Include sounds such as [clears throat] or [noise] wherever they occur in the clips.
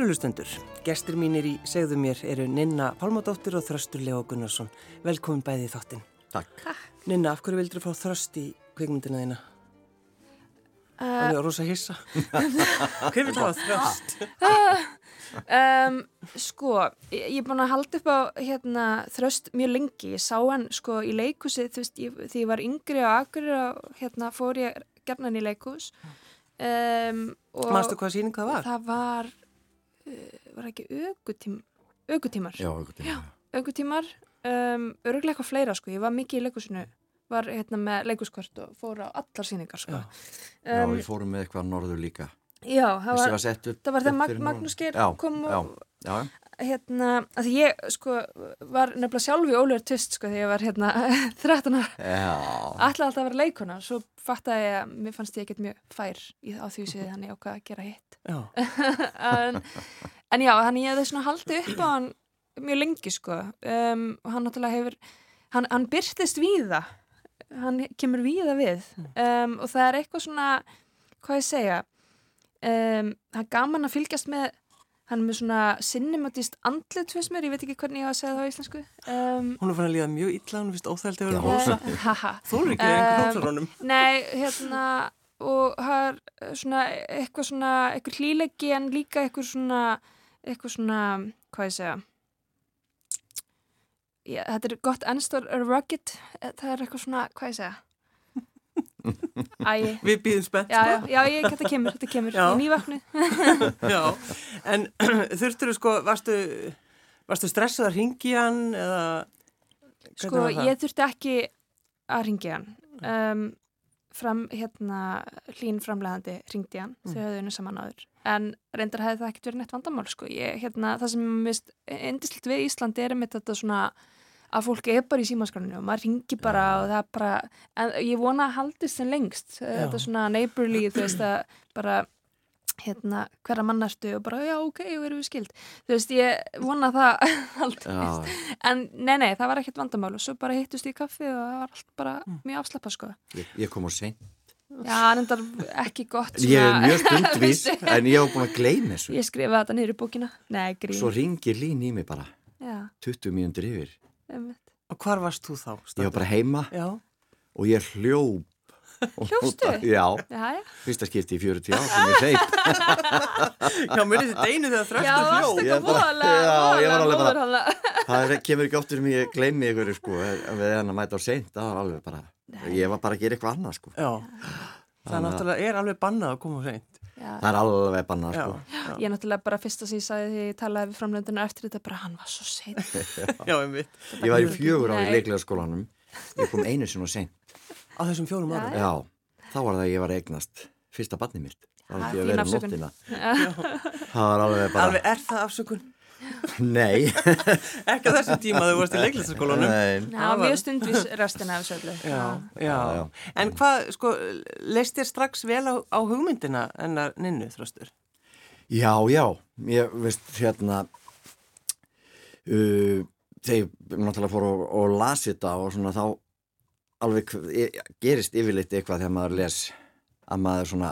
Kæru lustendur, gestur mínir í segðu mér eru Ninna Pálmadóttir og Þröstur Leo Gunnarsson. Velkomin bæði í þáttinn. Takk. Ninna, af hverju vildur þú fá Þröst í kvikmyndina þína? Það er rosa hissa. [laughs] Hver vil hafa Þröst? [laughs] um, sko, ég ég er búin að halda upp á hérna, Þröst mjög lengi. Ég sá hann sko í leikusi, þú veist, ég, því ég var yngri og akkur og hérna fór ég gerðan í leikus. Um, og Mástu hvað síning það var? það var, uh, var ekki aukutím, aukutímar. Já, aukutímar um, öruglega eitthvað fleira sko, ég var mikið í leikusinu var hérna með leikuskvart og fór á allar síningar sko Já. Já, um, við fórum með eitthvað norður líka. já, það var, var það var fyrir Magnús Geir Já, kom já, og já, hérna, að ég sko var nefnilega sjálf í ólegur tvist sko þegar ég var hérna [laughs] 13 ára. Ætlaði alltaf að vera leikuna, svo ég að mér fannst ég ekkert mjög fær í, á því séð hann ég ákvað að gera hitt. [laughs] En, en já, hann ég hefði svona haldið upp á hann mjög lengi sko. Um, og hann náttúrulega hefur hann, hann byrtist víða. Hann kemur víða við. Um, og það er eitthvað svona hvað ég segja um, er gaman að fylgjast með hann er með svona cinematíst andlit finnst mér, ég veit ekki hvernig ég á að segja það á íslensku. Um, Hún er fann að líða mjög illa, hún finnst óþægild að vera eh, haha Þú er ekki einhvern Um, hópsarónum. Nei, hérna og það er svona eitthvað svona, eitthvað hlíleggi en líka eitthvað svona eitthvað svona, hvað ég segja? Já, þetta er gott ennstor rugged, það er eitthvað svona, hvað ég segja Æ, Við býðum spennt, já, já, sko. já, ég, þetta kemur, þetta kemur Já. í nývaknu [laughs] Já. En [clears throat] þurftur þú sko, varstu, varstu stressað að ringi hann eða... Sko, ég þurfti ekki að ringja hann um, fram, hérna, hlín framlegandi ringdi hann, Mm. þau höfðu unni saman áður en reyndar hefði það ekkert verið neitt vandamál sko, ég, hérna, það sem mist indislegt við Íslandi er einmitt þetta svona að fólk er bara í símaskráninu og maður ringi bara og það er bara en ég vona að haldist sem lengst þetta svona neighborly, þú veist að [clears throat] bara hérna, hverra mannartu og bara, já, ok, og erum við skild þú veist, ég vona að það [laughs] haldist Já, En nei, nei, það var ekkert vandamál og svo bara hittust í kaffi og það var allt bara Mm. mjög afslappa sko. ég, ég kom á sein. Já, reyndar ekki gott Ég er svona- mjög [laughs] stundvís, en ég hef búin að gleyma þessu. Ég skrifaði þetta niður í bókina. Nei. Svo ringir lín í mig bara, Já, 20 mínútur yfir. Einmitt. Og hvar varst þú þá? Ég var bara heima Já. og ég hljóp. Hljópstu? Já, Já, já. fyrsta skipti í 40 ár sem ég seit. [laughs] Já, mér er þetta einu þegar varst hljóð. Já, ég var alveg bara- voðalega móður Það kemur ekki oft um ég gleymi ykkur sko, en við hann að mæta á seint, það var alveg bara, ég var bara að gera eitthvað annað sko. Já. [gasps] Það náttúrulega er alveg bannað að koma hreint. Já. Það er alveg bannað Já. sko. Já, Ég náttúrulega bara fyrsta sem ég sagði því ég talaði við framlöndinu eftir þetta bara hann var svo sein. [laughs] já, einmitt. Ég var í fjögur ári í leiklega skólanum, ég kom einu sinni og seint. Á þessum fjórum árum. Já, þá var það að ég var að eignast fyrsta barnið mitt. Það var að alveg bara, Alveg, er það afsökun? Nei. [laughs] Ekki á þessum tíma þegar þú varst í leiklistaskólanum. nei. Já, mjög stundvís restina af þessu öllu. Já, já. Já. En hvað, sko, leist þér strax vel á, á hugmyndina ennar ninnu, þröstur? Já, já, ég veist hérna uh, þegar náttúrulega fór og, og las þetta og svona þá alveg e- gerist yfirleitt eitthvað þegar maður les að maður svona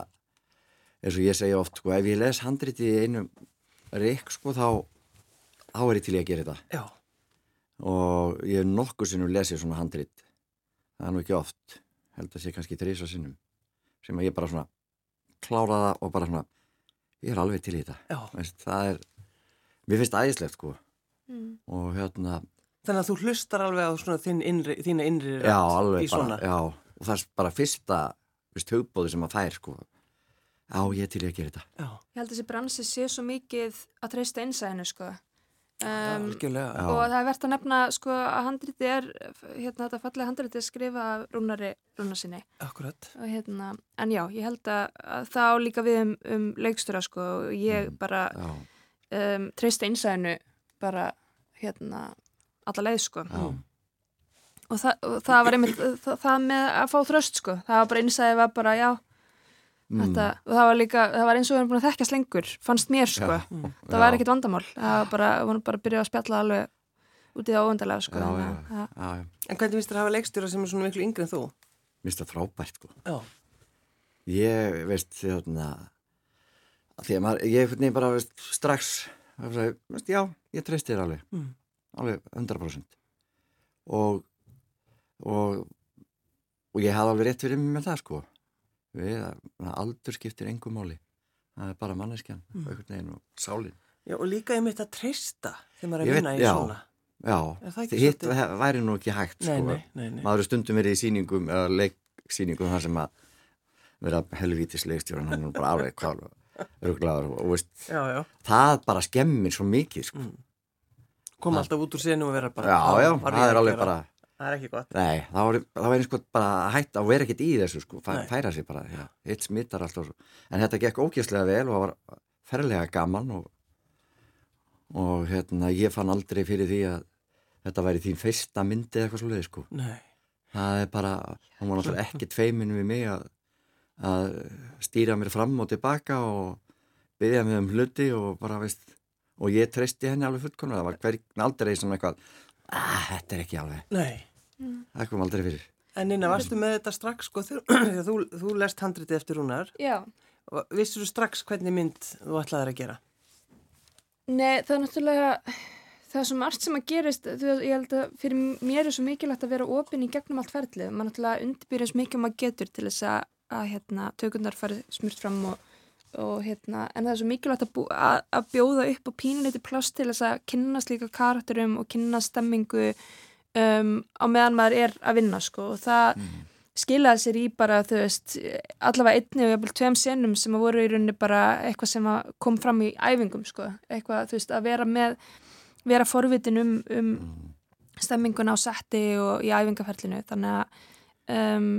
eins og ég segja oft sko, ef ég les handriti í einu reik sko þá þá er ég til í að gera þetta. Já. og ég hef nokkuð sinnum lesið svona handrit. Það er nú ekki oft. Held að sé kannski þrísa sinnum. Sem að ég bara svona klára það og bara svona ég er alveg til í þetta. Já. Veist, það er, mér finnst ægislegt sko. Mm. og hérna, Þannig að þú hlustar alveg á svona þín innri, þína innri rödd já alveg bara já, og það er bara fyrsta veist, hugbóði sem að fær sko. Já, ég er til í að gera þetta. Já, Ég held að þessi bransi sé svo mikið að treysta einsæðinu sko. Um. Já. og það er verðt að nefna sko að handriti er hérna þetta fallega handriti er skrifa af rúnari rúnarsinni Akkurat. og hérna, en já, ég held að, að það á líka við um, um leikstura sko og ég bara já, um, treysta einsæðinu bara hérna alla leið sko já, og, það, og það var einmitt það, það með að fá þröst sko það var bara einsæði var bara já Mm. Þetta, og það var líka, það var eins og við erum búin að þekkjast lengur fannst mér sko, Já. það Já. var ekkit vandamál það var bara, við vorum bara að byrja að spjalla alveg út í það óvendalega sko já, já. En hvernig finnst þér að hafa leikstjóra sem er svona miklu yngri en þú? Mér finnst það frábært sko Já. ég veist þérna því að maður, ég er bara veist, strax veist, já, ég treysti þér alveg mm. alveg 100% og og og ég hafði alveg rétt fyrir mig með það sko við, aldur skiptir engum máli það er bara manneskjan mm. og sálinn Já, og líka ég mitt að treysta þegar maður er að vinna í já, svona. Já, hitt svolítið... væri nú ekki hægt nei, sko. Nei, nei, maður stundum verið í síningum eða leiksíningum þar sem að vera helvítisleikstjóran hann er bara alveg ruglaður og veist, já, já. það bara skemmir svo mikið sko. mm. Kom alltaf út úr senu og vera bara Já, já, það er alveg bara Það er ekki gott. Nei, var, það var eins og bara hægt að vera ekkert í þessu sko, Fæ, færa sér bara, já, hitt smittar alltaf. En þetta gekk ógæslega vel og það var ferlega gaman og og hérna ég fann aldrei fyrir því að þetta væri þín fyrsta myndi eða eitthvað svolítið sko Nei. það er bara, hún var náttúrulega ekki tveimin við mig að, að stýra mér fram og tilbaka og byggja mig um hluti og bara veist og ég treysti henni alveg fullkona það var hverjum aldrei svona eitthvað að ah, þetta er ekki alveg. Nei. það kom aldrei fyrir. En Nina, varstu með þetta strax sko [clears throat] þegar þú, þú lest handriti eftir húnar Já. Vissur þú strax hvernig mynd þú ætlaði að gera? Nei, það er náttúrulega, það er svo margt sem að gerist, þú ég held að fyrir mér er svo mikilvægt að vera ofinn í gegnum allt ferlið, maður náttúrulega undirbyrjast mikið maður getur til þess að, að hérna, tökundar farið smurt fram og, og hérna, en það er svo mikilvægt að, að, að bjóða upp og pínleiti pláss til þess að kynna slíka karakterum og kynna stemmingu um, á meðan maður er að vinna, sko, og það... Mm skilaði sér í bara, þú veist, allavega einni og jafnvel tveim senum sem að voru í rauninni bara eitthvað sem kom fram í æfingum, sko, eitthvað, þú veist, að vera með, vera forvitin um, um stemminguna á setti og í æfingaferlinu, þannig að, um,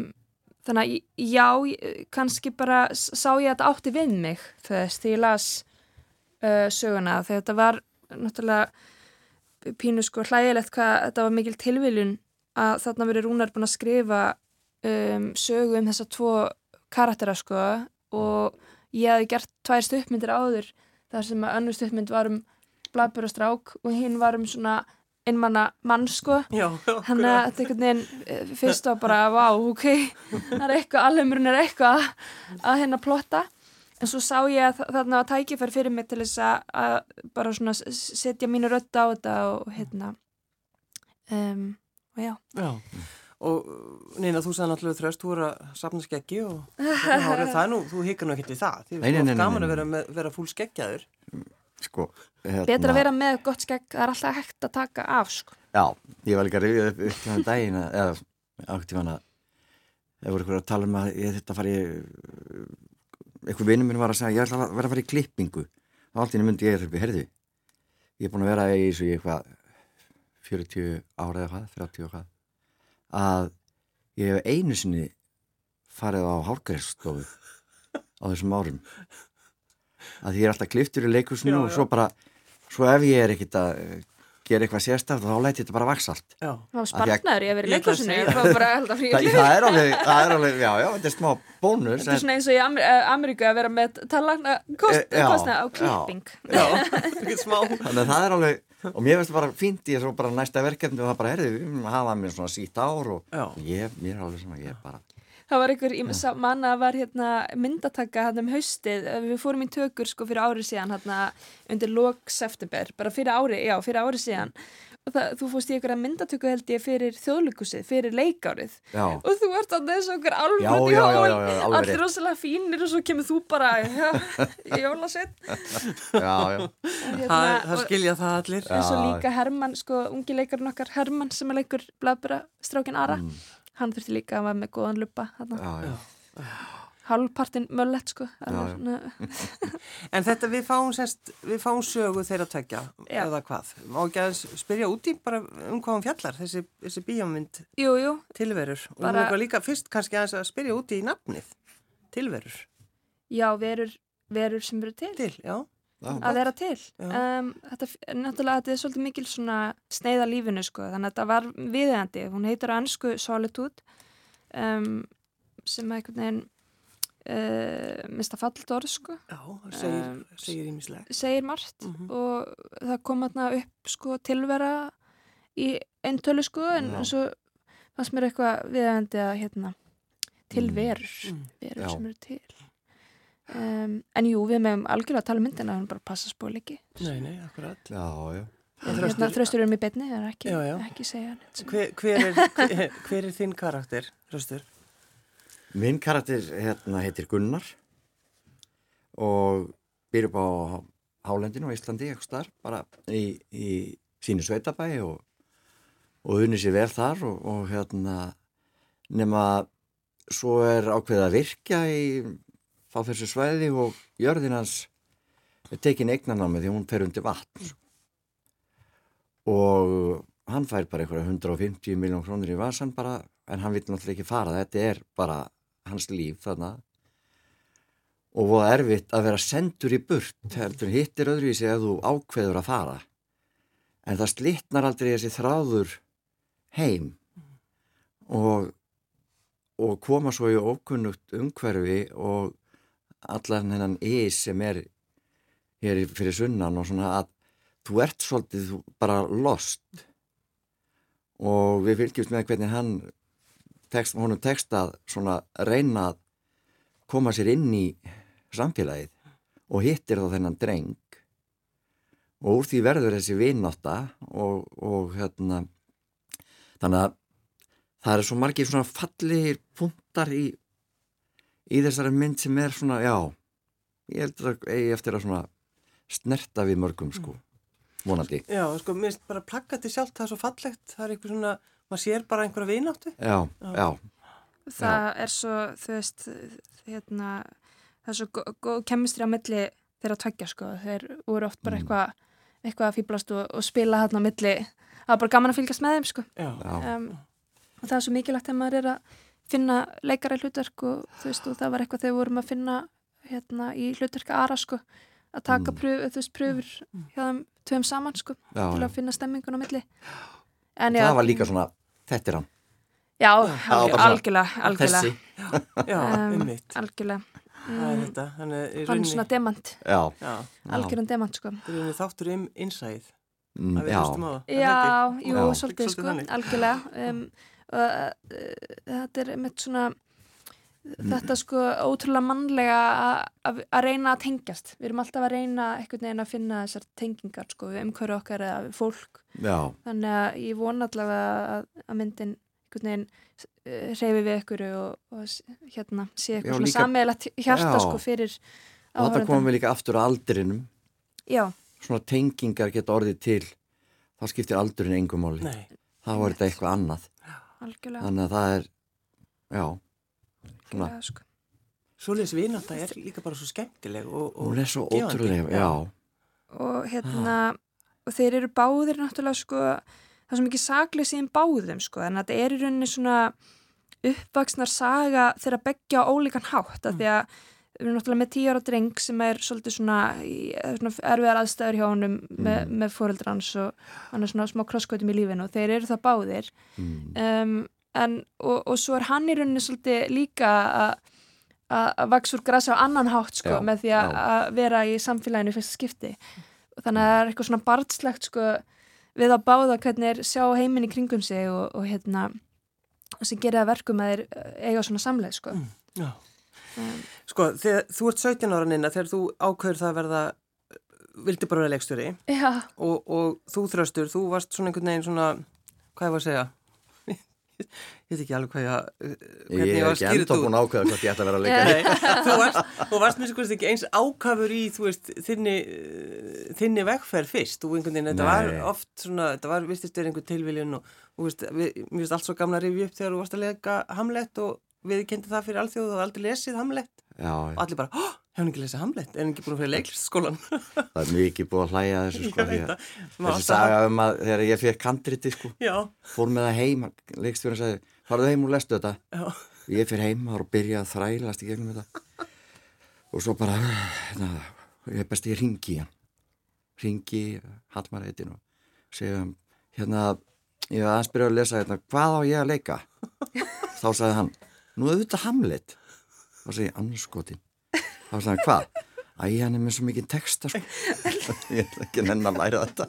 þannig að, já, kannski bara sá ég að þetta átti við mig, veist, þegar ég las uh, söguna, þegar þetta var náttúrulega pínu, sko, hlægilegt hvað þetta var mikil tilviljun að þarna verið Rúnar búin að skrifa um, sögu um þessa tvo karaktera sko. Og ég hafði gert tvær stuppmyndir áður þar sem að önnur stuppmynd var um Blabur og Strák og hinn var um svona einmanna mann sko þannig að þetta einhvern veginn eh, fyrst var bara vá ok, það er eitthvað alvegmurinn er eitthvað að hérna plotta en svo sá ég að þarna var tækifær fyrir mig til þess að bara svona setja mínu rödd á þetta og hérna um, og já Já og neina þú sagði náttúrulega þröst þú er að sapna skeggi og það er nú, þú hikar nú ekkert í það því það er gaman að vera, vera fúl skeggjaður sko hérna... betra að vera með gott skegg, það er alltaf hægt að taka af sko. Já, ég var líka að rifja upp upp þannig daginn eða átt í vana það voru ykkur að tala um að ég þetta fari eitthvað vinnum minn var að segja ég ætla að vera að fara í klippingu. Og allt í nefndi ég er í herði ég er búin að vera í þessu eitthvað 40 ára eða hvað, 30 ára að ég hef einu sinni farið á hálgreifstofu á þessum árum að ég er alltaf kliftur í leikusinu og svo bara, svo ef ég er ekkit að gera eitthvað sérstæft þá læti þetta bara vaks allt. Já, þá spartnaður ég að vera í leikusinu það, er alveg, það er alveg, já, já, þetta er smá bónus Þetta er svona eins og í Amer eh, Ameríku að vera með talagna kostna á klipping. Já, [laughs] þetta er smá. Þannig að það er alveg og mér finnst það bara fínt í þessu bara næsta verkefni og það bara herði um að hafa mér svona sítt ár og Já. ég, mér er alveg svona, ég er bara Það var einhver, sá, manna var hérna myndataka hann um haustið, við fórum í tökur sko fyrir árið síðan hérna undir lok september, bara fyrir árið, já fyrir árið síðan. Og það, þú fórst í einhverja myndatöku held ég fyrir þjóðlukusið, fyrir leikárið. Já. og þú ert að þessu okkur alveg í hól, allir rosalega fínir og svo kemur þú bara í jólasett [laughs] hérna, það, það skilja það allir. en svo líka Herman, sko, ungi leikarinn okkar Herman sem er leikur Blabura strákin Ara, mm. Hann þurfti líka að vera með góðan lupa halvpartin möllett sko. [laughs] En þetta við fáum sérst, við fáum sögu þeirra tvekja Já. eða hvað, má ekki að spyrja úti bara um hvað hún fjallar þessi, þessi bíómynd? Jú, jú. tilverur. Og bara... líka fyrst kannski að spyrja úti í nafnið. Tilverur. Já, verur, verur sem eru til. Til, já að vera til um, þetta, náttúrulega þetta er svolítið mikil svona sneiða lífinu sko þannig að þetta var viðeigandi, hún heitir ansku Solitude um, sem er einhvern veginn Uh, mista fallit orð sko Já, segir ímislega uh, segir margt mm -hmm. og það kom aðna upp sko tilvera í eintölu sko en Já. svo fannst mér eitthvað viðægandi að hérna tilverur mm. verur Já. sem eru til um, en jú, við meðum algjörlega að tala um myndina en bara passa spóil ekki Nei, nei, akkurat. Já, já. hérna, þröstur um í betni það er ekki, Já, já. ekki segja Hver, hver, er, hver, hver er þinn karakter, Röstur? Minn karakter hérna heitir Gunnar og býr upp á Hálendinu á Íslandi, eitthvað starf, bara í, í sínu sveitabæi og, og unni sér vel þar og, og hérna nema svo er ákveðið að virkja í á þessu svæði og jörðin hans er tekin eignanámi því hún fer undir vatn. Og hann fær bara einhverja 150 miljón krónir í vasan bara en hann vil náttúrulega ekki fara, þetta er bara hans líf þarna. Og voða erfitt að vera sendur í burt heldur hittir öðru í sig að þú ákveður að fara. En það slittnar aldrei þessi þráður heim. Og, og koma svo í ókunnugt umhverfi og allan hennan ís sem er hér fyrir sunnan og svona að þú ert svolítið bara lost. Og við fylgjumst með hvernig hann tekst, honum tekst að svona reyna að koma sér inn í samfélagið og hittir þá þennan dreng. Og úr því verður þessi vinnátta og, og hérna þannig að það er svo margir svona fallir punktar í í þessari mynd sem er svona, já ég heldur að eigi eftir að svona snerta við mörgum sko vonandi, Já, sko, mér finnst bara plakkati sjálft, það er svo fallegt, það er eitthvað svona, maður sér bara einhverja vináttu. já, já. það er svo, þú veist hérna, það er svo gó- góð kemistri á milli þeirra tveggja sko, þeir voru oft bara Mm. eitthvað eitthvað að fýblast og, og spila hérna á milli. Það var bara gaman að fylgjast með þeim sko. Já, já, um, og það er svo mikilvægt þegar maður er að finna leikara í hlutverk og þú veist og það var eitthvað þegar við vorum að finna hérna í hlutverka Ara sko að taka Mm. pröf, þú veist pröfur hjá þeim tveim saman sko já, til já. að finna stemmingun á milli. En það var líka svona, þetta er hann. Já, Já, algjörlega, algjörlega. þessi, já, Um, einmitt. algjörlega. Það er mm, þetta, þannig í hann rauninni, svona demant. Já, já, já. algjörðan demant sko. Þáttur um innsæð, Mm, já, já, jú, Já. svolítið sko, algjörlega og, uh, þetta er mitt svona þetta sko ótrúlega mannlega að- reyna að tengjast. Við erum alltaf að reyna einhvern veginn að finna þessar tengingar sko við umhverju okkar eða við fólk. Já, þannig að ég vona allavega að, að myndin einhvern veginn uh, reyfi við ykkur og, og hérna sé eitthvað svona líka- sammeðilegt hjarta Já. sko fyrir og þetta komum við líka aftur að aldrinum. Já, svona tengingar geta orðið til þá skiptir aldurinn engum máli. Nei, þá er þetta eitthvað annað algjörlega. Þannig að það er já, svona, sko. svoleiðis vinátta er líka bara svo skemmtileg og, og hún er svo ótrúlega já, og hérna og þeir eru báðir náttúrulega sko það er svo mikið í þeim báðum sko en þetta er í rauninni svona uppvaksnar saga þeirra beggja á ólíkan hátt af því að við erum náttúrulega með tíu ára dreng sem er svolítið svona, svona erfiðar aðstæður hjá honum með, Mm. með fóreldrans og hann er svona smá krosskautum í lífinu og þeir eru það báðir mm, um, en, og, og svo er hann í rauninni svolítið líka að að að vaks úr grasa á annan hátt sko, Já, með því að, að vera í samfélaginu fyrsta skipti og þannig að það er eitthvað svona barnslegt sko, við að báða hvernig er sjá heiminn í kringum sig og, og hérna sem gerir það verkum að þeir eh, eiga svona samleið sko. Mm, já. Um, Sko, þegar, þú ert 17 ára nynna þegar þú ákveður það að verða vildi bara vera leikstjóri og, og þú þröstur, þú varst svona einhvern veginn svona, hvað ég var að segja? [laughs] Ég veit ekki alveg hvað ég að hvernig ég er var að ekki skýra enda þetta búin út. að ákveða hvort ég ætla að vera að leika Nei, [laughs] þú varst, þú varst með sko ekki eins ákafur í, þú veist, þinni, eh, þinni vegferð fyrst. Og einhvern veginn, þetta Nei. var oft svona, þetta var, vistist er einhver tilviljun og, og veist, við, mér finnst allt svo gamla að rifja upp þegar þú varst að leika Hamlet og við kendi það fyrir alþjóðu og aldrei lesið Hamlet. Já, og allir bara, oh, hann ekki lesið Hamlet, hann ekki búin að fyrir leiklistskólan? [laughs] það er mikið búið að hlæja þessu sko, Ég. Maður þessi saga um að þegar ég fekk kandriti sko, Já, fór með það heim leikstjóðan sagði, farðu heim og lestu þetta. Já, ég fyrir heim og byrja að þrælast í gegnum þetta. Og svo bara na, ég best ég ringi ringi Hallmareitin og segja um, hérna ég var aðeins byrja að lesa hérna hvað á ég að leika? Þá sagði hann nú auðvitað Hamlet. Þá segi annarskotin þá sagði hann hvað? Æ, hann er með svo mikið texta sko. [laughs] Ég ætla ekki nenn að læra þetta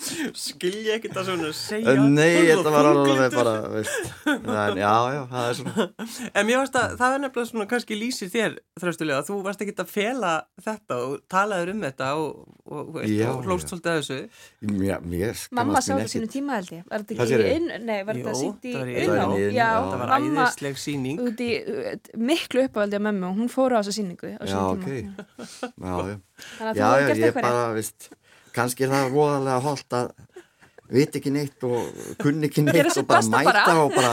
Skilja ekkert að svona segja Nei, Þú þetta var alveg bara veist, en, Já, já, það er svona. En mér varst að það er nefnilega svona kannski lýsir þér þröstulega, þú varst ekki að fela þetta og talaður um þetta og, og, veist, Já, og hlóst já. svolítið að þessu. Mér, mér Mamma sá þetta sínu tíma held ég. Var þetta ekki inn, nei, var þetta sínt í það var í inn á? Iðnó. Já, Já. Það var æðisleg síning út í uh, miklu uppáhaldi á mömmu. Og hún fór á þessa síningu á Já, sínum ok. Tíma. Já, já. Þannig að Já, þú hefur já, gert ég eitthvað bara, veist kannski er það voðalega holdt að veit ekki neitt og kunni ekki neitt og bara mæta bara. og bara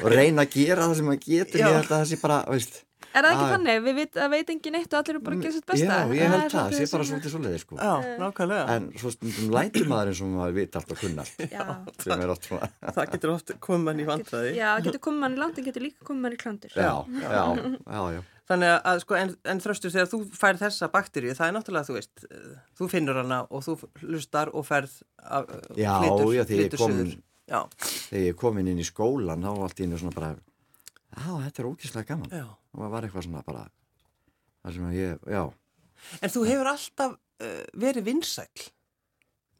og reyna að gera það sem maður getur. Ég held að það sé bara, veist Er það ekki þannig? Við veit, veit engin eitt og allir eru bara að gera sitt besta. Já, ég Það held það, svolítið sé bara svolítið svoleiði sko. Já, nákvæmlega. En svo stundum lætur maður eins og maður veit allt og kunna allt. Já, [laughs] er svona. Það getur oft komið mann í vandræði. Já, getur komið mann í land en getur líka komið mann í klandur Já, já, já, já Þannig að sko, en, en þröstur þegar þú fær þessa bakteríu, það er náttúrulega, þú veist, eh, þú finnur hana og þú hlustar og af, Já, flytur- já, þegar ég flytur kom- suður. Já, Þegar ég kom inn í skólan þá var allt í einu svona bara Já, þetta er ókýrslega gaman já. og það var eitthvað svona bara það sem að ég, já, En þú hefur alltaf uh, verið vinsæll.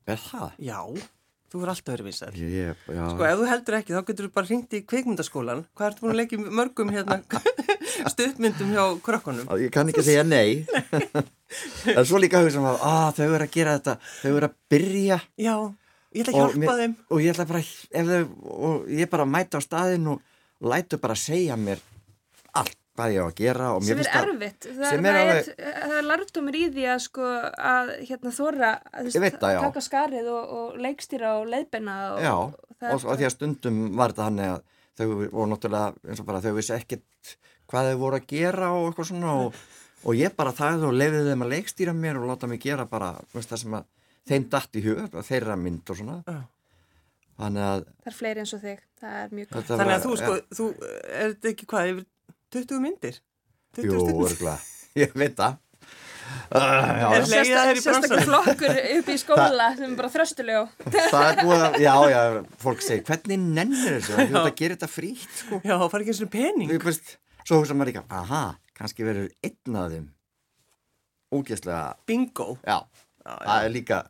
er það? Já, þú hefur alltaf verið ég, já, Sko, ef þú heldur ekki, þá getur þú bara hringt í kvikmyndaskólan. Hvað ertu búin að leggja í mörgum hérna [laughs] stuðmyndum hjá krökkunum? ég kann ekki segja nei [laughs] [laughs] en svo líka hugsa maður að þau eru að gera þetta, þau eru að byrja Já, ég ætla að hjálpa mér, þeim. og ég ætla bara ef þau, og ég bara mæta á staðin og lætu bara segja mér allt hvað ég á að gera og sem mér er það erfitt. Það, sem það, er alveg- það er lærdomur í því að sko að hérna þóra að, veit það, taka skarið og, og leikstýra og leiðbenna og, já, það og, og því að stundum var þetta hann að þau voru náttúrulega eins og bara þau vissi ekkert hvað þau voru að gera og eitthvað svona og, [laughs] og ég bara þagði og leiði þeim að leikstýra mér og láta mig gera bara veist, það sem að þeim datt í hug og þeirra mynd og svona. Já. þannig að það er fleiri eins og þig, það er mjög gott Þannig að þú, sko, þú, er þetta ekki hvað, yfir 20 myndir? 20 Jú, örgulega, ég veit það. Uh, Er sérstaklega flokkur upp í skóla sem bara þröstulega Það er búið að, já, já, [laughs] fólk segir hvernig nennir þessu, þú ert að gera þetta frítt sko, Já, það far ekki eins og pening. þú veist svo hugsa maður líka, aha, kannski verður einn af þeim ógeðslega, Bingo. já, það er líka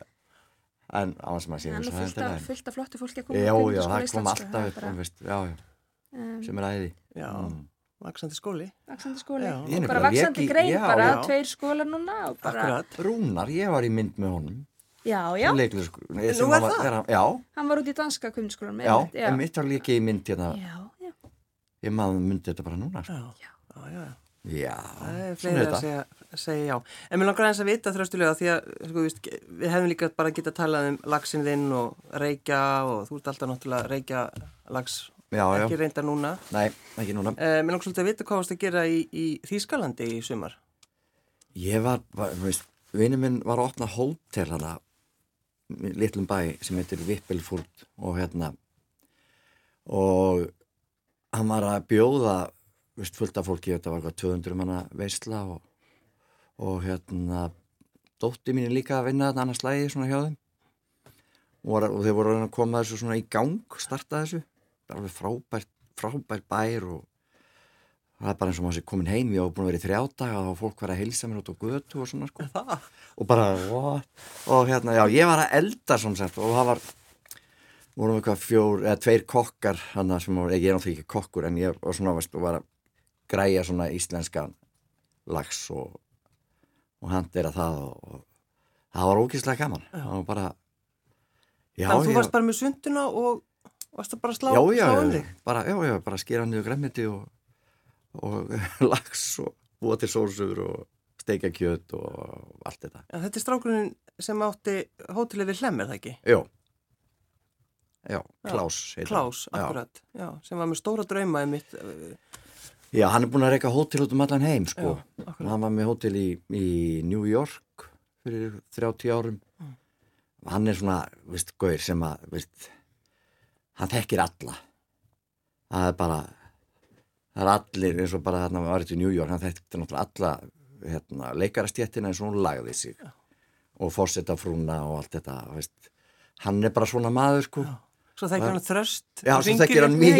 en á þess að maður sé það er fullt það af, er fullt af flottu fólki að koma Já, já, það kom sko, alltaf upp, um, sem er æði. Já, Mm. Vaksandi skóli. vaksandi skóli Já. Og er bara vaksandi grein já, bara, já. tveir skólar núna og bara, Akkurat. Rúnar, ég var í mynd með honum já, já, Leiklis, sko, Nú er það? Já, hann var út í danska kvimskólan já, en mitt var líka í mynd hérna, já, já, ég maður myndi þetta bara núna sko. Já, já, já. Já, Það er svona er þetta segja, segja já. En mér langar aðeins að vita þröstulega því að sko, víst, við hefum líka bara getað talað um lagsin þinn og reykja og þú ert alltaf náttúrulega reykja lags Já, já, ekki reynda núna. nei, ekki núna. Eh, mér langar svolítið að vita hvað varst að gera í, í Þýskalandi í sumar. Ég var, var veist, vinnu minn var að opna hótel hana litlum bæ sem heitir Vippelfurt og hérna. Og hann var að bjóða veist, fullt af fólki, þetta var eitthvað 200 manna veisla og, og hérna dótti mín líka að vinna þetta annars lægi svona hjá þeim. Og, og þeir voru að koma þessu svona í gang starta þessu, alveg frábært frábært bær og það er bara eins og maður sé komin heim ég á búin að vera í þrjá daga og fólk var að heilsa mér út á götu og svona sko Það? og bara what? og hérna já ég var að elda svona sett og það var vorum eitthvað fjór eða tveir kokkar sem var, ég er náttúrulega ekki kokkur en ég var svona veist og var að græja svona íslenska lags og og hann er að það og, og það var ógeðslega gaman það var bara já, Þannig að þú varst bara með sunduna og varst að bara slá, já, já, slá um þig. bara, já, já, bara skera niður græmiti og, og lags og búa til sósur og steikja kjöt og allt þetta. Já, þetta er strákurinn sem átti hótelið við Hlemm, er það ekki? Jó, já. Klás, Já. akkurat. Já. sem var með stóra drauma í mitt. eh, Já, hann er búin að reyka hótel út um allan heim, sko. Hann var með hótel í, í New York fyrir 30 árum. Mm. Hann er svona, veist, gaur sem að, veist, hann þekkir alla. Það er bara, það er allir eins og bara þarna var þetta í New York, hann þekkti náttúrulega alla hérna, leikarastjettina eins og hún lagði sig og fórseta frúna og allt þetta, veist. Hann er bara svona maður, sko. Svo þekkir hann þröst. Já, svo þekkir hann mig.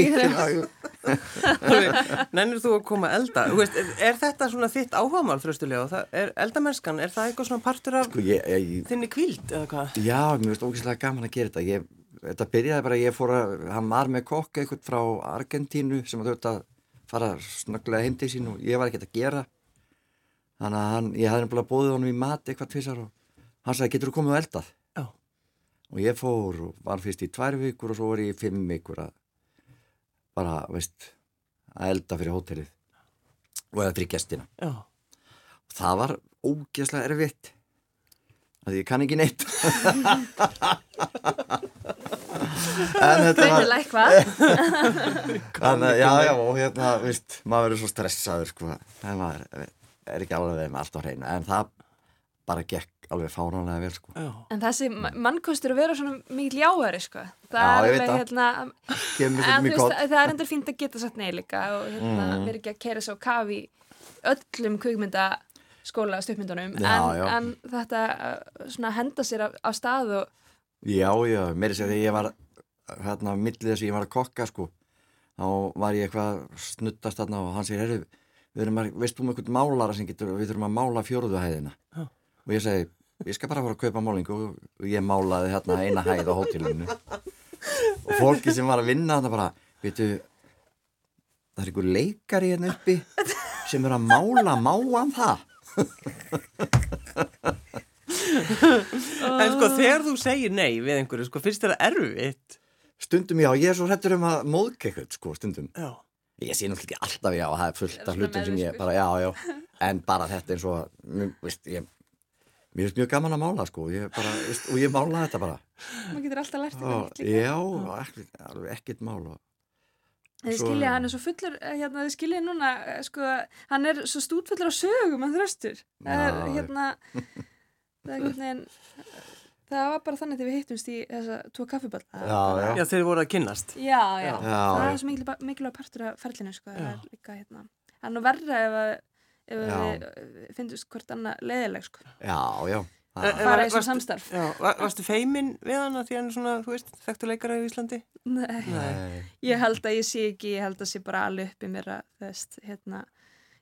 [laughs] Nennir þú að koma elda? Veist, er, er þetta svona þitt áhagamál, þröstulega? Eldamennskan, er það eitthvað svona partur af Sko, ég, ég, þinni kvíld eða hvað? já, mér finnst ógeðslega gaman að gera þetta ég, þetta byrjaði bara, ég fór að hann var með kokka eitthvað frá Argentínu sem að þurfti að fara snögglega heim til sín og ég var ekkert að gera þannig að hann, ég hafði nefnilega bóðið honum í mat eitthvað tvisar og hann sagði, getur þú komið og eldað? Já. og ég fór og var fyrst í tvær vikur og svo var ég í fimm vikur að bara, veist að elda fyrir hótelið og eða fyrir gestina Já. og það var ógeðslega erfitt að ég kann ekki neitt. [laughs] En þetta var [laughs] þannig, að- já, já, og hérna, veist maður verður svo stressaður, sko. En maður er ekki alveg með allt á hreinu. En það bara gekk alveg fáránlega vel, sko. Já. En þessi ma- mannkostur að vera svona mikil jáhari, sko. Það Já, er alveg, hérna, kemur en veist, gott það er endur fínt að geta satt nei líka og hérna, Mhm. vera ekki að kæra svo kafi öllum kvikmyndaskóla stuppmyndunum, Já, en, já. en þetta uh, svona henda sér af, af stað og Já, já, meiri sér þegar ég var hérna, millið þess að ég var að kokka sko, þá var ég eitthvað snuttast þarna og hann segir, herru við erum að, veist þú með einhvern málara sem getur við þurfum að mála fjóruðu hæðina Já. og ég segi, ég skal bara fara að kaupa málingu og, ég málaði hérna eina hæð á hótelinu og fólki sem var að vinna þarna bara, veitu það er einhver leikari hérna uppi sem er að mála máan það En sko, þegar þú segir nei við einhverju, sko, finnst þér það erfitt? stundum já, ég er svo hrættur um að móðka eitthvað sko, stundum Já. Ég sé náttúrulega ekki alltaf já, það er fullt af hlutum sem ég meðvirkur. bara, já, já, en bara þetta eins og, veist, ég, mér finnst mjög gaman að mála, sko, ég bara, veist, og ég mála þetta bara. maður getur alltaf lært líka. já, ekkert, alveg ekkert mál og, Þið skilja, hann er svo fullur, eh, hérna, þið skilja núna, eh, sko, hann er svo stútfullur á sögum, hann þröstur. Það er, hérna, það er veginn, það var bara þannig þegar við hittumst í þessa tvo kaffiball. já, já, Já, þeir voru að kynnast. Já, já, Já, það já. er svo mikilvæg, mikilvæg partur af ferlinu, sko, það er líka, hérna, það er nú verra ef, að- ef við eh, finnst hvort annað leiðileg, sko, já, já, Það, eins og varstu- samstarf. Já, var, varstu feimin við hana því hann er svona, þú veist, þekktu leikara í Íslandi? Nei, Nei. ég held að ég sé ekki, ég held að sé bara alveg upp í mér að, þú veist, hérna,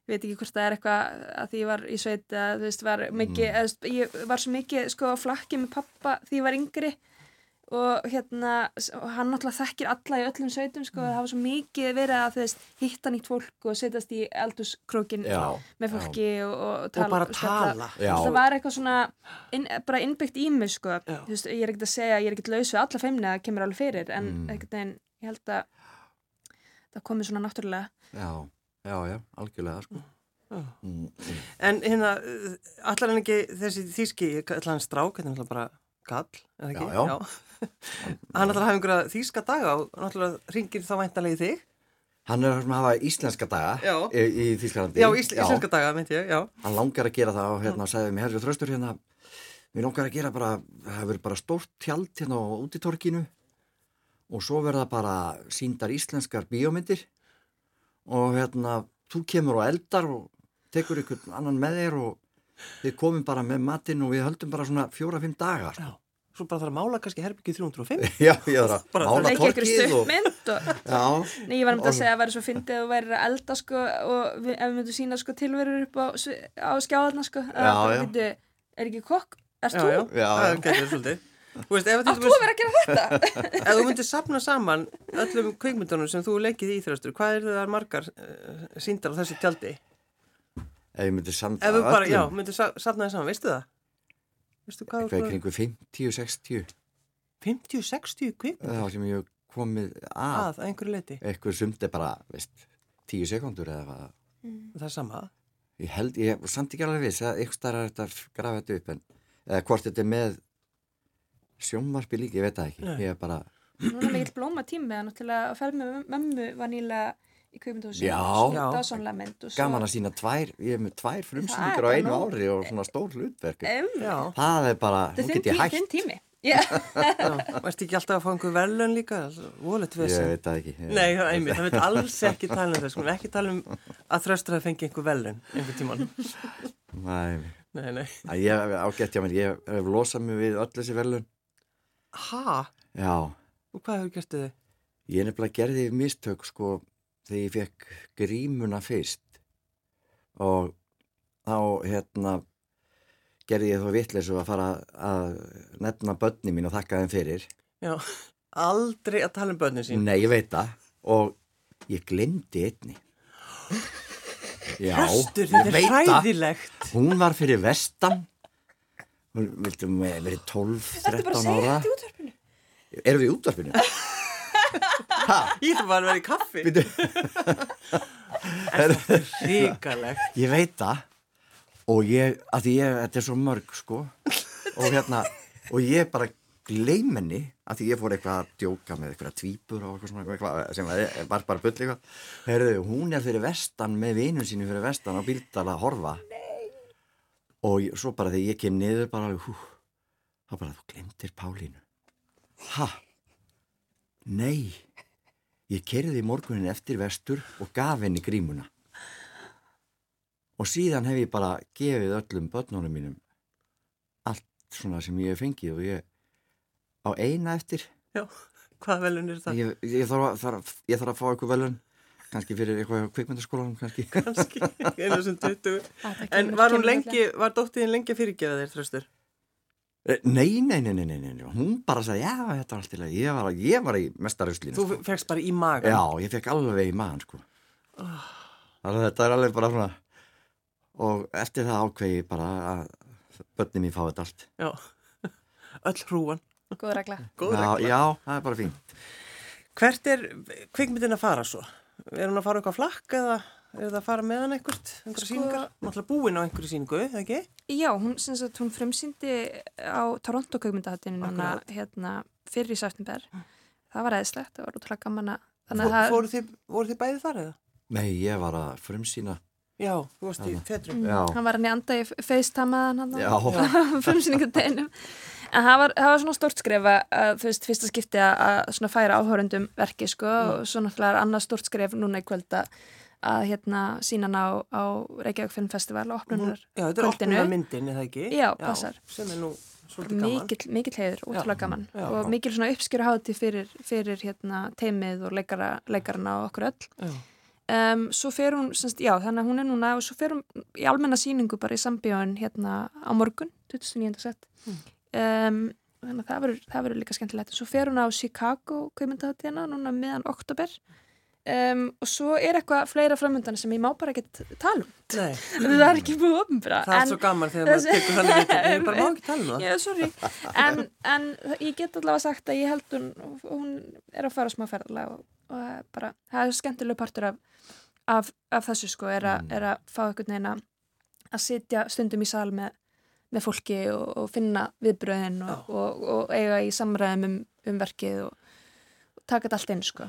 ég veit ekki hvort það er eitthvað að því ég var í sveit að, þú veist, var mikið, eða, þú veist, ég var svo mikið, sko, á flakki með pappa því ég var yngri og hérna, og hann náttúrulega þekkir alla í öllum sveitum, sko, það var svo mikið verið að, þú veist, hitta nýtt fólk og setjast í eldurskrókin Já, með fólki og, og tala. Og bara tala. Já. Það var eitthvað svona, inn, bara innbyggt í mig, sko, Já. þú veist, ég er ekkert að segja, ég er ekkert laus við alla feimni, það kemur alveg fyrir, en Mm. ekkert veginn, ég held að það komi svona náttúrulega. já, já, já, algjörlega, sko. Já. Mm, mm. En hérna, allar hann ekki þessi þýski, allar hann strák, þetta er bara kall, eða ekki? Já, já. [laughs] hann allar hafa einhverja þýska daga og náttúrulega ringir þá væntalegi þig. Hann er að hafa íslenska daga Já. í, í Þýskalandi. Já, ís, íslenska daga, myndi ég, já. hann langar að gera það og hérna sagði mér, herru þröstur hérna mér langar að gera bara, það verður bara stórt tjald hérna á útitorkinu og svo verða bara síndar íslenskar bíómyndir og hérna þú kemur og eldar og tekur ykkur annan með þér og þið komum bara með matinn og við höldum bara svona fjóra-fimm daga sko. Já. Svo bara þarf að mála kannski herbyggið 305. [laughs] já, ég þarf að Bara mála torkið og já, nei, ég var um að Og- segja að það væri svo fyndið að þú væri að elda, sko, og við, ef við myndum sína, sko, tilverur upp á, á skjáðarna, sko, að Já, já. er ekki kokk? Erst Já, þú? já, Já, það já. getur svolítið. Þú þú að að gera þetta? [laughs] ef þú myndir sapna saman öllum kveikmyndunum sem þú leikið í þröstur, hvað er það margar uh, síndar á þessu tjaldi? ef ég myndi samt Ef þú af bara, já, öllum, myndir sa sapna það saman, veistu það? Veistu hvað eitthvað í kringu 50-60 50-60 kveikmynd það sem ég komið að að að einhverju leiti? eitthvað sumt er bara, veist, tíu sekundur eða hvað. Það er sama. Ég held, ég er samt ekki alveg viss að eitthvað starf er þetta að grafa þetta upp en eða hvort þetta er með sjónvarpi líka, ég veit það ekki. Nei. Ég er bara, Núna mikill blóma tími, að náttúrulega að ferð með mömmu var nýlega í svo. gaman að sína tvær, ég er með tvær frumsýningar á einu nóg. ári og svona stór hlutverk. Já, Það er bara, þinn get ég hægt. þinn tími. [laughs] Já. já. Varst ekki alltaf að fá einhver verðlun líka? Ég veit það ekki. Nei, það er einmitt, það veit alls ekki tala um það, sko, ekki tala um að þröstur að fengi einhver verðlun einhver tíman. Nei, Nei, nei. Æ, ég hef ágætt hjá mér, ég hef losað mig við öll þessi verðlun. Ha? Já, Og hvað hefur gert þið? ég nefnilega gerði mistök sko þegar ég fekk grímuna fyrst og þá hérna gerði ég þá vitleysu að fara að nefna börni mín og þakka þeim fyrir. Já, aldrei að tala um börnin sín. Nei, ég veit það. Og ég glemdi einni. Já, Hestur, ég þetta er veit það. hræðilegt. Hún var fyrir vestan. Hún vildum verið 12-13 ára í útverfinu Erum við í útvarpinu? [laughs] Ha? Ég ætla bara að vera í kaffi. [laughs] En þetta er hrikalegt. Ég veit það og ég, að því ég, þetta er svo mörg sko og hérna, og ég bara gleym henni, að því ég fór eitthvað að djóka með eitthvað tvípur og eitthvað svona eitthvað, sem var, var bara bull eitthvað Herðu, hún er fyrir vestan með vinun sínu fyrir vestan á bíldal að horfa Nei. og ég, svo bara þegar ég kem niður bara, hú, þá bara þú glemtir Pálínu ha nei ég kerði morgunin eftir vestur og gaf henni grímuna og síðan hef ég bara gefið öllum börnunum mínum allt svona sem ég hef fengið og ég á eina eftir Já, hvað velun er það? ég, ég, þarf, að, þarf, ég þarf að fá eitthvað velun kannski fyrir eitthvað kvikmyndaskólanum kannski Kanski, [laughs] einu sem 20. Það En var hún lengi, var dóttiðin lengi að fyrirgefa þér, þröstur? Eh, nei, nei, nei, nei, nei, hún bara sagði já, þetta var allt í lagi, ég var, ég var í mestarauslinu Þú sko. fegst bara í magan. já, ég fekk alveg í maðan sko. þannig að þetta er alveg bara svona og eftir það ákveði ég bara að börnin mín fá þetta allt Já, [laughs] öll hrúan. Góð regla Góð já, regla. já, það er bara fínt Hvert er kvikmyndin að fara svo? Er hún að fara eitthvað flakk eða er það að fara með hann einhvert? Einhverja Sko- síningar? Náttúrulega búin á einhverju síningu, eða ekki? Já, hún, sem sagt, hún frumsýndi á Toronto Akkurat. hérna fyrir í september það var eðislegt, það var útrúlega gaman að fóru, þið, voru þið bæðið þar eða? nei, ég var að frumsýna Já, þú varst í fetrum. hann var hann í anda í facetamaðan hann já, [laughs] frumsýningadeginum en það var, það var svona stórt skref að, þú veist, fyrsta skipti að, að svona færa áhörundum verki sko og svo náttúrulega er annað stórt skref núna í kvöld að, að hérna sína hann á, Reykjavík Film Festival og opnunar Já, þetta er kvöldinu. opnuna myndin, eða ekki? Já, passar. Sem er nú svolítið gaman. mikill, mikill heiður, ótrúlega gaman já. og mikill svona uppskjöru háti fyrir, fyrir hérna teimið og leikara, leikarana og okkur öll Já. um, svo fer hún, semst, já þannig að hún er núna og svo fer hún í almenna síningu bara í sambíðan hérna á morgun 29. sett Mm. um, þannig að það verður, það líka skemmtilegt svo fer hún á Chicago kveimundaháttíðina núna meðan oktober um, og svo er eitthvað fleira framöndan sem ég má bara ekkert tala um [laughs] það er ekki búið ofnbra það er svo gaman þegar maður tekur við Ég bara má ekki tala um það. En, en ég get allavega sagt að ég held hún, hún er að fara smá ferðalega og, og er bara, það er skemmtilega partur af, af, af þessu sko, er, a, Mm. er að fá einhvern veginn að sitja stundum í sal með, með fólki og, og finna viðbröðin og, og, og eiga í samræðum um, um verkið og, taka þetta allt inn sko.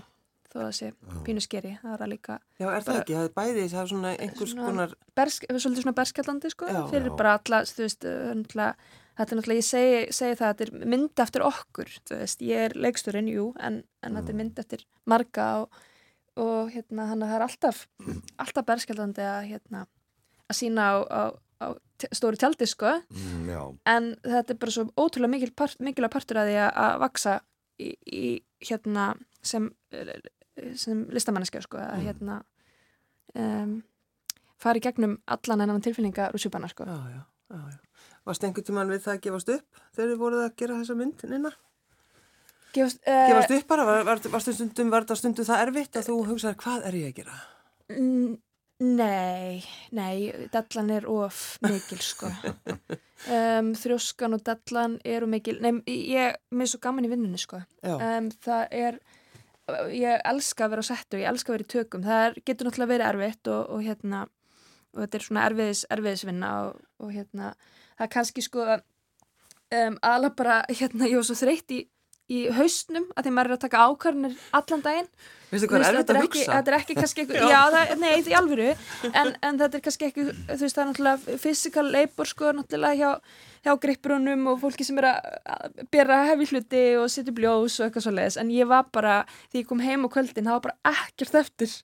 Þó að það sé pínu skeri, það er að líka Já, er það ekki? Það er bæði, það er svona einhvers Svona- konar, bersk, svolítið svona berskjallandi sko, Já. fyrir Já. bara alla, þú veist, náttúrulega, þetta er náttúrulega, ég segi, segi það, þetta er mynd eftir okkur, þú veist, ég er leiksturinn, jú, en, en þetta er mynd eftir marga og, og hérna, hann það er alltaf, [clears throat] alltaf berskjallandi að, hérna, að sína á, á, á stóru tjaldi, sko, Mm, en þetta er bara svo ótrúlega mikil part, mikilvæg partur að því að, að vaksa í, í hérna, sem, sem listamanniska, sko, að, hérna, um, fara í gegnum allan enn tilfinninga rússjúbana sko. já, já, já, já. Varst einhvern tímann við það að gefast upp þegar þið voruð að gera þessa mynd nynna? Gefast, uh, Gefast upp bara, var, var, varstu stundum, var þetta stundum það erfitt að þú hugsaði hvað er ég að gera? Nei, nei, dellan er of mikil sko. [laughs] Um, þrjóskan og dellan eru mikil, nei, ég, mér er svo gaman í vinnunni sko. Um, það er, ég elska að vera á settu, ég elska að vera í tökum, það er, getur náttúrulega verið erfitt og, og hérna, og þetta er svona erfiðis, erfiðisvinna og, og hérna, það er kannski sko, um, alveg bara, hérna, ég var svo þreytt í, í haustnum að því maður er að taka ákvarðanir allan daginn. Hvað er þetta að er ekki, hugsa? þetta er ekki kannski [laughs] eitthvað, Já. það, nei, í alvöru. En, en þetta er kannski ekki, þú veist, það er náttúrulega physical labor, sko, náttúrulega hjá, hjá gripprunum og fólki sem er að bera hefi hluti og setja bljós og eitthvað svo leiðis, en ég var bara því ég kom heim á kvöldin, það var bara ekkert eftir.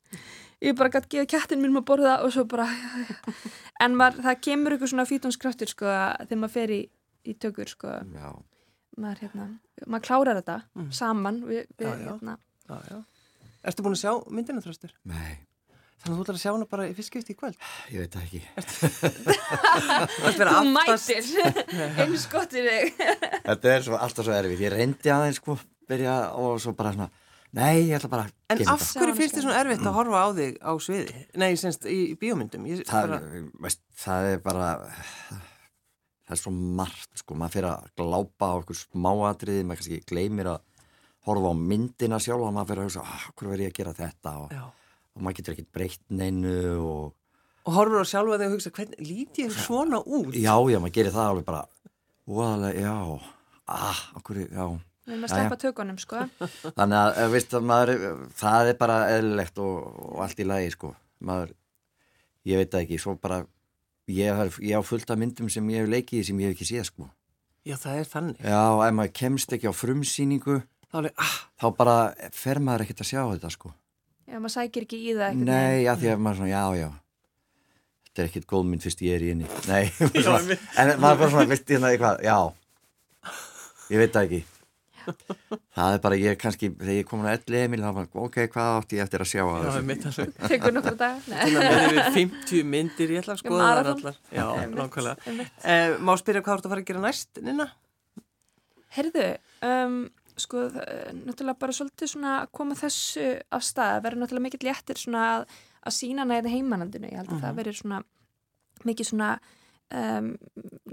Ég bara gæti geða kættin mínum að borða og svo bara [laughs] en maður, það kemur ykkur svona fítónskraftur, sko, þegar maður fer í, í tökur, sko, maður, hérna, maður klárar þetta Mm. saman við, við Já, já. hérna Já, já. Ertu búin að sjá myndina þröstur? Nei, Þannig að þú ætlar að sjá hana bara í fyrstskipti í kvöld. ég veit það ekki. [laughs] Þú mætir eins gott í þig Þetta er svo, alltaf svo erfið. Ég reyndi aðeins sko, byrja og svo bara svona, nei, ég ætla bara að En gera af þetta. hverju finnst þið svona erfitt að horfa á þig á sviði? Nei, semst í, í bíómyndum. Ég, Það, bara, veist, það er bara, það er svo margt sko, maður fyrir að glápa á einhver smáatriði, maður kannski gleymir að horfa á myndina sjálf og maður fyrir að hugsa, ah, hvað verð ég að gera þetta og, og maður getur ekkert breytt neinu og Og horfur á sjálfa þig og hugsa, hvernig líti ég svona út? já, já, maður gerir það alveg bara, óaðlega, já, ah, okkur, já. Við erum að sleppa tökunum sko [laughs] Þannig að, eh, veist, að maður, það er bara eðlilegt og, og allt í lagi, sko. Maður, ég veit það ekki, svo bara, ég, har, ég á fullt af myndum sem ég hef leikið í sem ég hef ekki séð, sko. Já, það er þannig. Já, ef maður kemst ekki á frumsýningu, Þá er ég, ah, þá bara fer maður ekkert að sjá þetta, sko. Já, maður sækir ekki í það Nei, já, því að maður svona, já, já. Þetta er ekkert góð mynd fyrst ég er í inni. Nei, [laughs] Já, en maður bara svona, veist ég það eitthvað, já, ég veit það ekki. Það er bara, ég kannski, þegar ég kom að elli Emil, þá var, ok, hvað átti ég eftir að sjá að já, þessu? Tekur nokkru dag. Þannig að við erum 50 myndir, ég ætla að skoða Maraþon. allar. Já, nákvæmlega. Eh, má spyrja hvað ert að fara að gera næst, Nina? Herðu, um, sko, það náttúrulega bara svolítið svona að koma þessu af stað, það verður náttúrulega mikill léttir svona að, að sína hana í heimanandinu, ég held að það verður svona mikið svona um,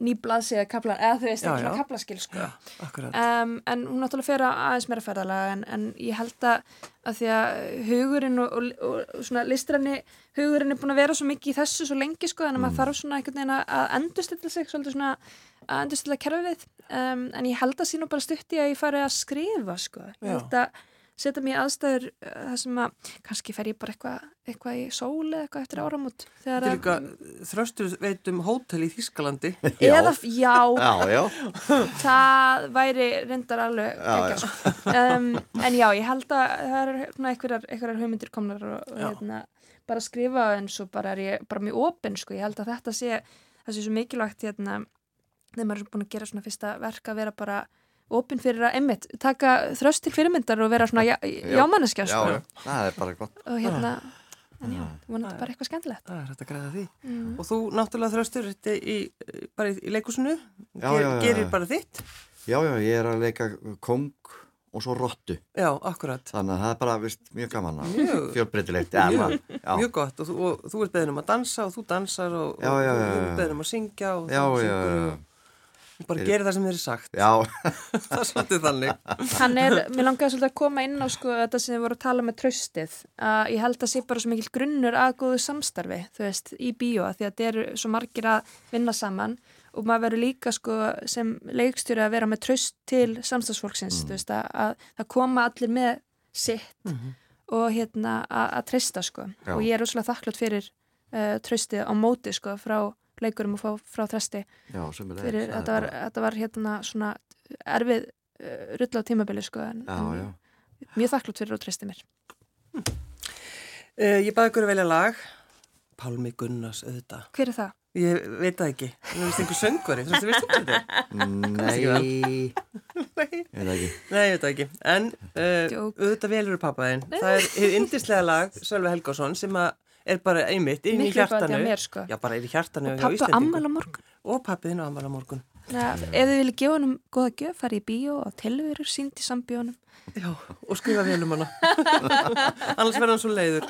nýblaðsíða kaplan, eða þú veist, ekki já. kaplaskil, sko. Um, en hún náttúrulega fer að aðeins meira ferðalega en, en ég held að, að því að hugurinn og, og, og, svona listræni hugurinn er búin að vera svo mikið í þessu svo lengi sko en mm. maður þarf svona einhvern veginn að- endurstilla sig svolítið svona að endurstilla kerfið um, en ég held að sín og bara stutti að ég fari að skrifa sko ég held að setja mér aðstæður uh, það sem að kannski fer ég bara eitthvað eitthvað í sóli eitthvað eftir áramót Þetta er líka þröstur veit um hótel í Þískalandi. Já. [laughs] eða, já, Já, já. [laughs] það væri reyndar alveg Já, um, en já, ég held að það er einhverjar hugmyndir komnar og, og hérna, bara skrifa en svo bara er ég bara mjög opinn sko. ég held að þetta sé, það sé svo mikilvægt hérna, þegar maður er búin að gera svona fyrsta verk að vera bara opinn fyrir að emmitt, taka þröst til fyrirmyndar og vera svona já, jámanneskja Já, sko. já, það er bara gott. og hérna en já, vonandi bara eitthvað skemmtilegt Það er hægt að græða því. mm. Og þú náttúrulega þröstur þetta í, bara í, leikusinu, Já, já, já, gerir já. bara þitt. Já, já, ég er að leika kong og svo rottu. Já, akkurat. Þannig að það er bara, vist, mjög gaman að Mjög. fjölbreytilegt. Já, Mjög. já, gott og þú, og þú ert beðin um að dansa og þú dansar og, Já, já, já, og þú ert já. beðin um að syngja og já, þú já, syngur já, og bara gerir það sem þér er sagt. já, [laughs] það er svolítið þannig. Hann er, mér langaði svolítið að koma inn á sko þetta sem við vorum að tala með traustið að ég held að sé bara svo mikil grunnur að góðu samstarfi, þú veist, í bíó því að þetta eru svo margir að vinna saman og maður verður líka sko sem leikstjóri að vera með traust til samstagsfólksins, þú veist, að, að það koma allir með sitt og hérna að, að treysta sko Já. og ég er úslega þakklátt fyrir uh, traustið á móti sko frá leikurum og frá, frá þresti já, sem er fyrir, þetta, var, þetta var hérna svona erfið uh, rull á tímabili sko en, Já, en já. mjög þakklátt fyrir og treysti mér Uh, ég baði ykkur að velja lag. Pálmi Gunnars, auðvitað. Hver er það? Ég veit það ekki. Það er einhver söngvari. Þú veist, er? [laughs] [laughs] Nei, ég Nei. veit það ekki. Nei, ég veit það ekki. En uh, Djók. auðvitað velur pappaðinn. Það er yndislega lag, Sölvi Helgásson, sem að er bara einmitt inn í hjartanu. mér, sko. Já, bara inn í hjartanu hjá Pappa ammæla morgun Og pappiðinn á ammala morgun. ja, Ef þið viljið gefa honum góða gjöf farið í bíó og tilverur sínt í sambíónum Já, og skrifa vel um hana. [laughs] Annars verður hann svo leiður.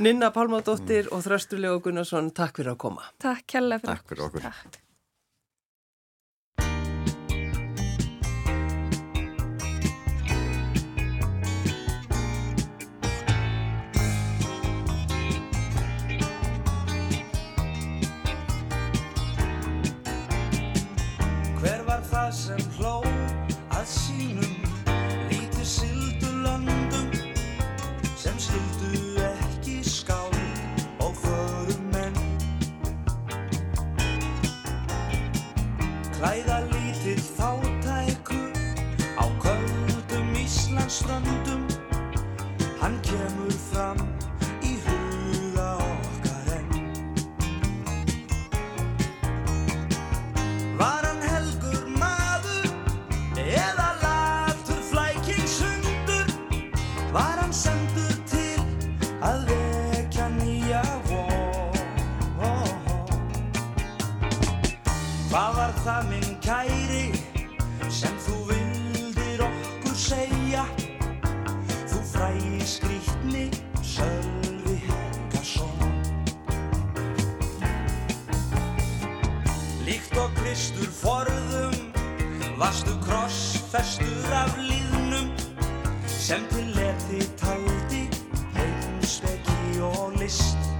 Ninna Pálmadóttir og Þrösturlega og Gunnarsson, takk fyrir að koma. Takk kærlega fyrir Takk fyrir okkur. Takk. Kvöldin leti taldi, heimspeki og list.